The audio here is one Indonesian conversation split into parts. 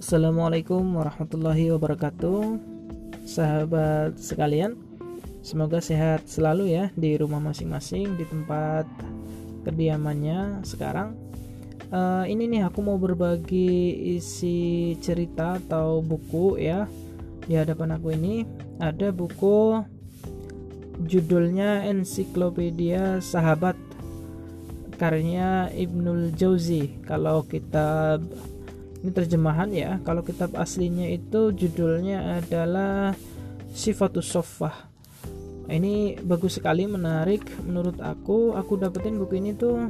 Assalamualaikum warahmatullahi wabarakatuh. Sahabat sekalian Semoga sehat selalu ya Di rumah masing-masing Di tempat kediamannya sekarang. Uh, Ini nih aku mau berbagi isi cerita atau buku ya. Di hadapan aku ini Ada buku Judulnya Ensiklopedia Sahabat Karya Ibnul Jauzi. Kalau kita ini terjemahan ya. Kalau kitab aslinya itu judulnya adalah Sifatus Sofah ini bagus sekali menarik. Menurut aku aku dapetin buku ini tuh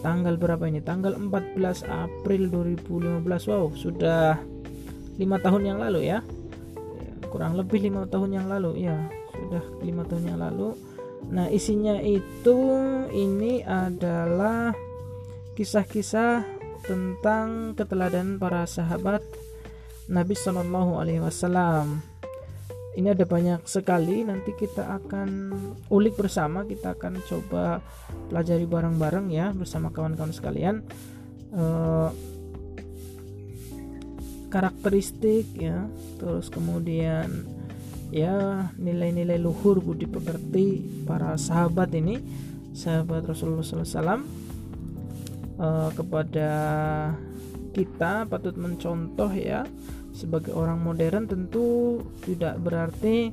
tanggal berapa ini? Tanggal 14 April 2015 wow sudah lima tahun yang lalu ya. kurang lebih lima tahun yang lalu ya. Sudah lima tahun yang lalu. Nah isinya itu ini adalah kisah-kisah tentang keteladanan para sahabat Nabi Shallallahu Alaihi Wasallam. Ini ada banyak sekali. Nanti kita akan ulik bersama. Kita akan coba pelajari bareng-bareng ya bersama kawan-kawan sekalian. Uh, karakteristik ya, terus kemudian ya nilai-nilai luhur budi pekerti para sahabat ini, sahabat Rasulullah SAW uh, kepada kita patut mencontoh ya. Sebagai orang modern tentu tidak berarti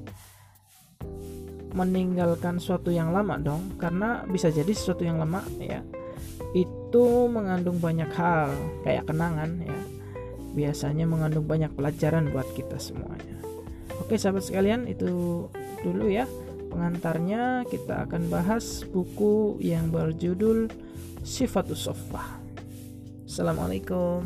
meninggalkan suatu yang lama dong. Karena bisa jadi sesuatu yang lama ya itu mengandung banyak hal kayak kenangan ya. Biasanya mengandung banyak pelajaran buat kita semuanya. Oke sahabat sekalian itu dulu ya pengantarnya. Kita akan bahas buku yang berjudul Sifatus Sofah. Assalamualaikum.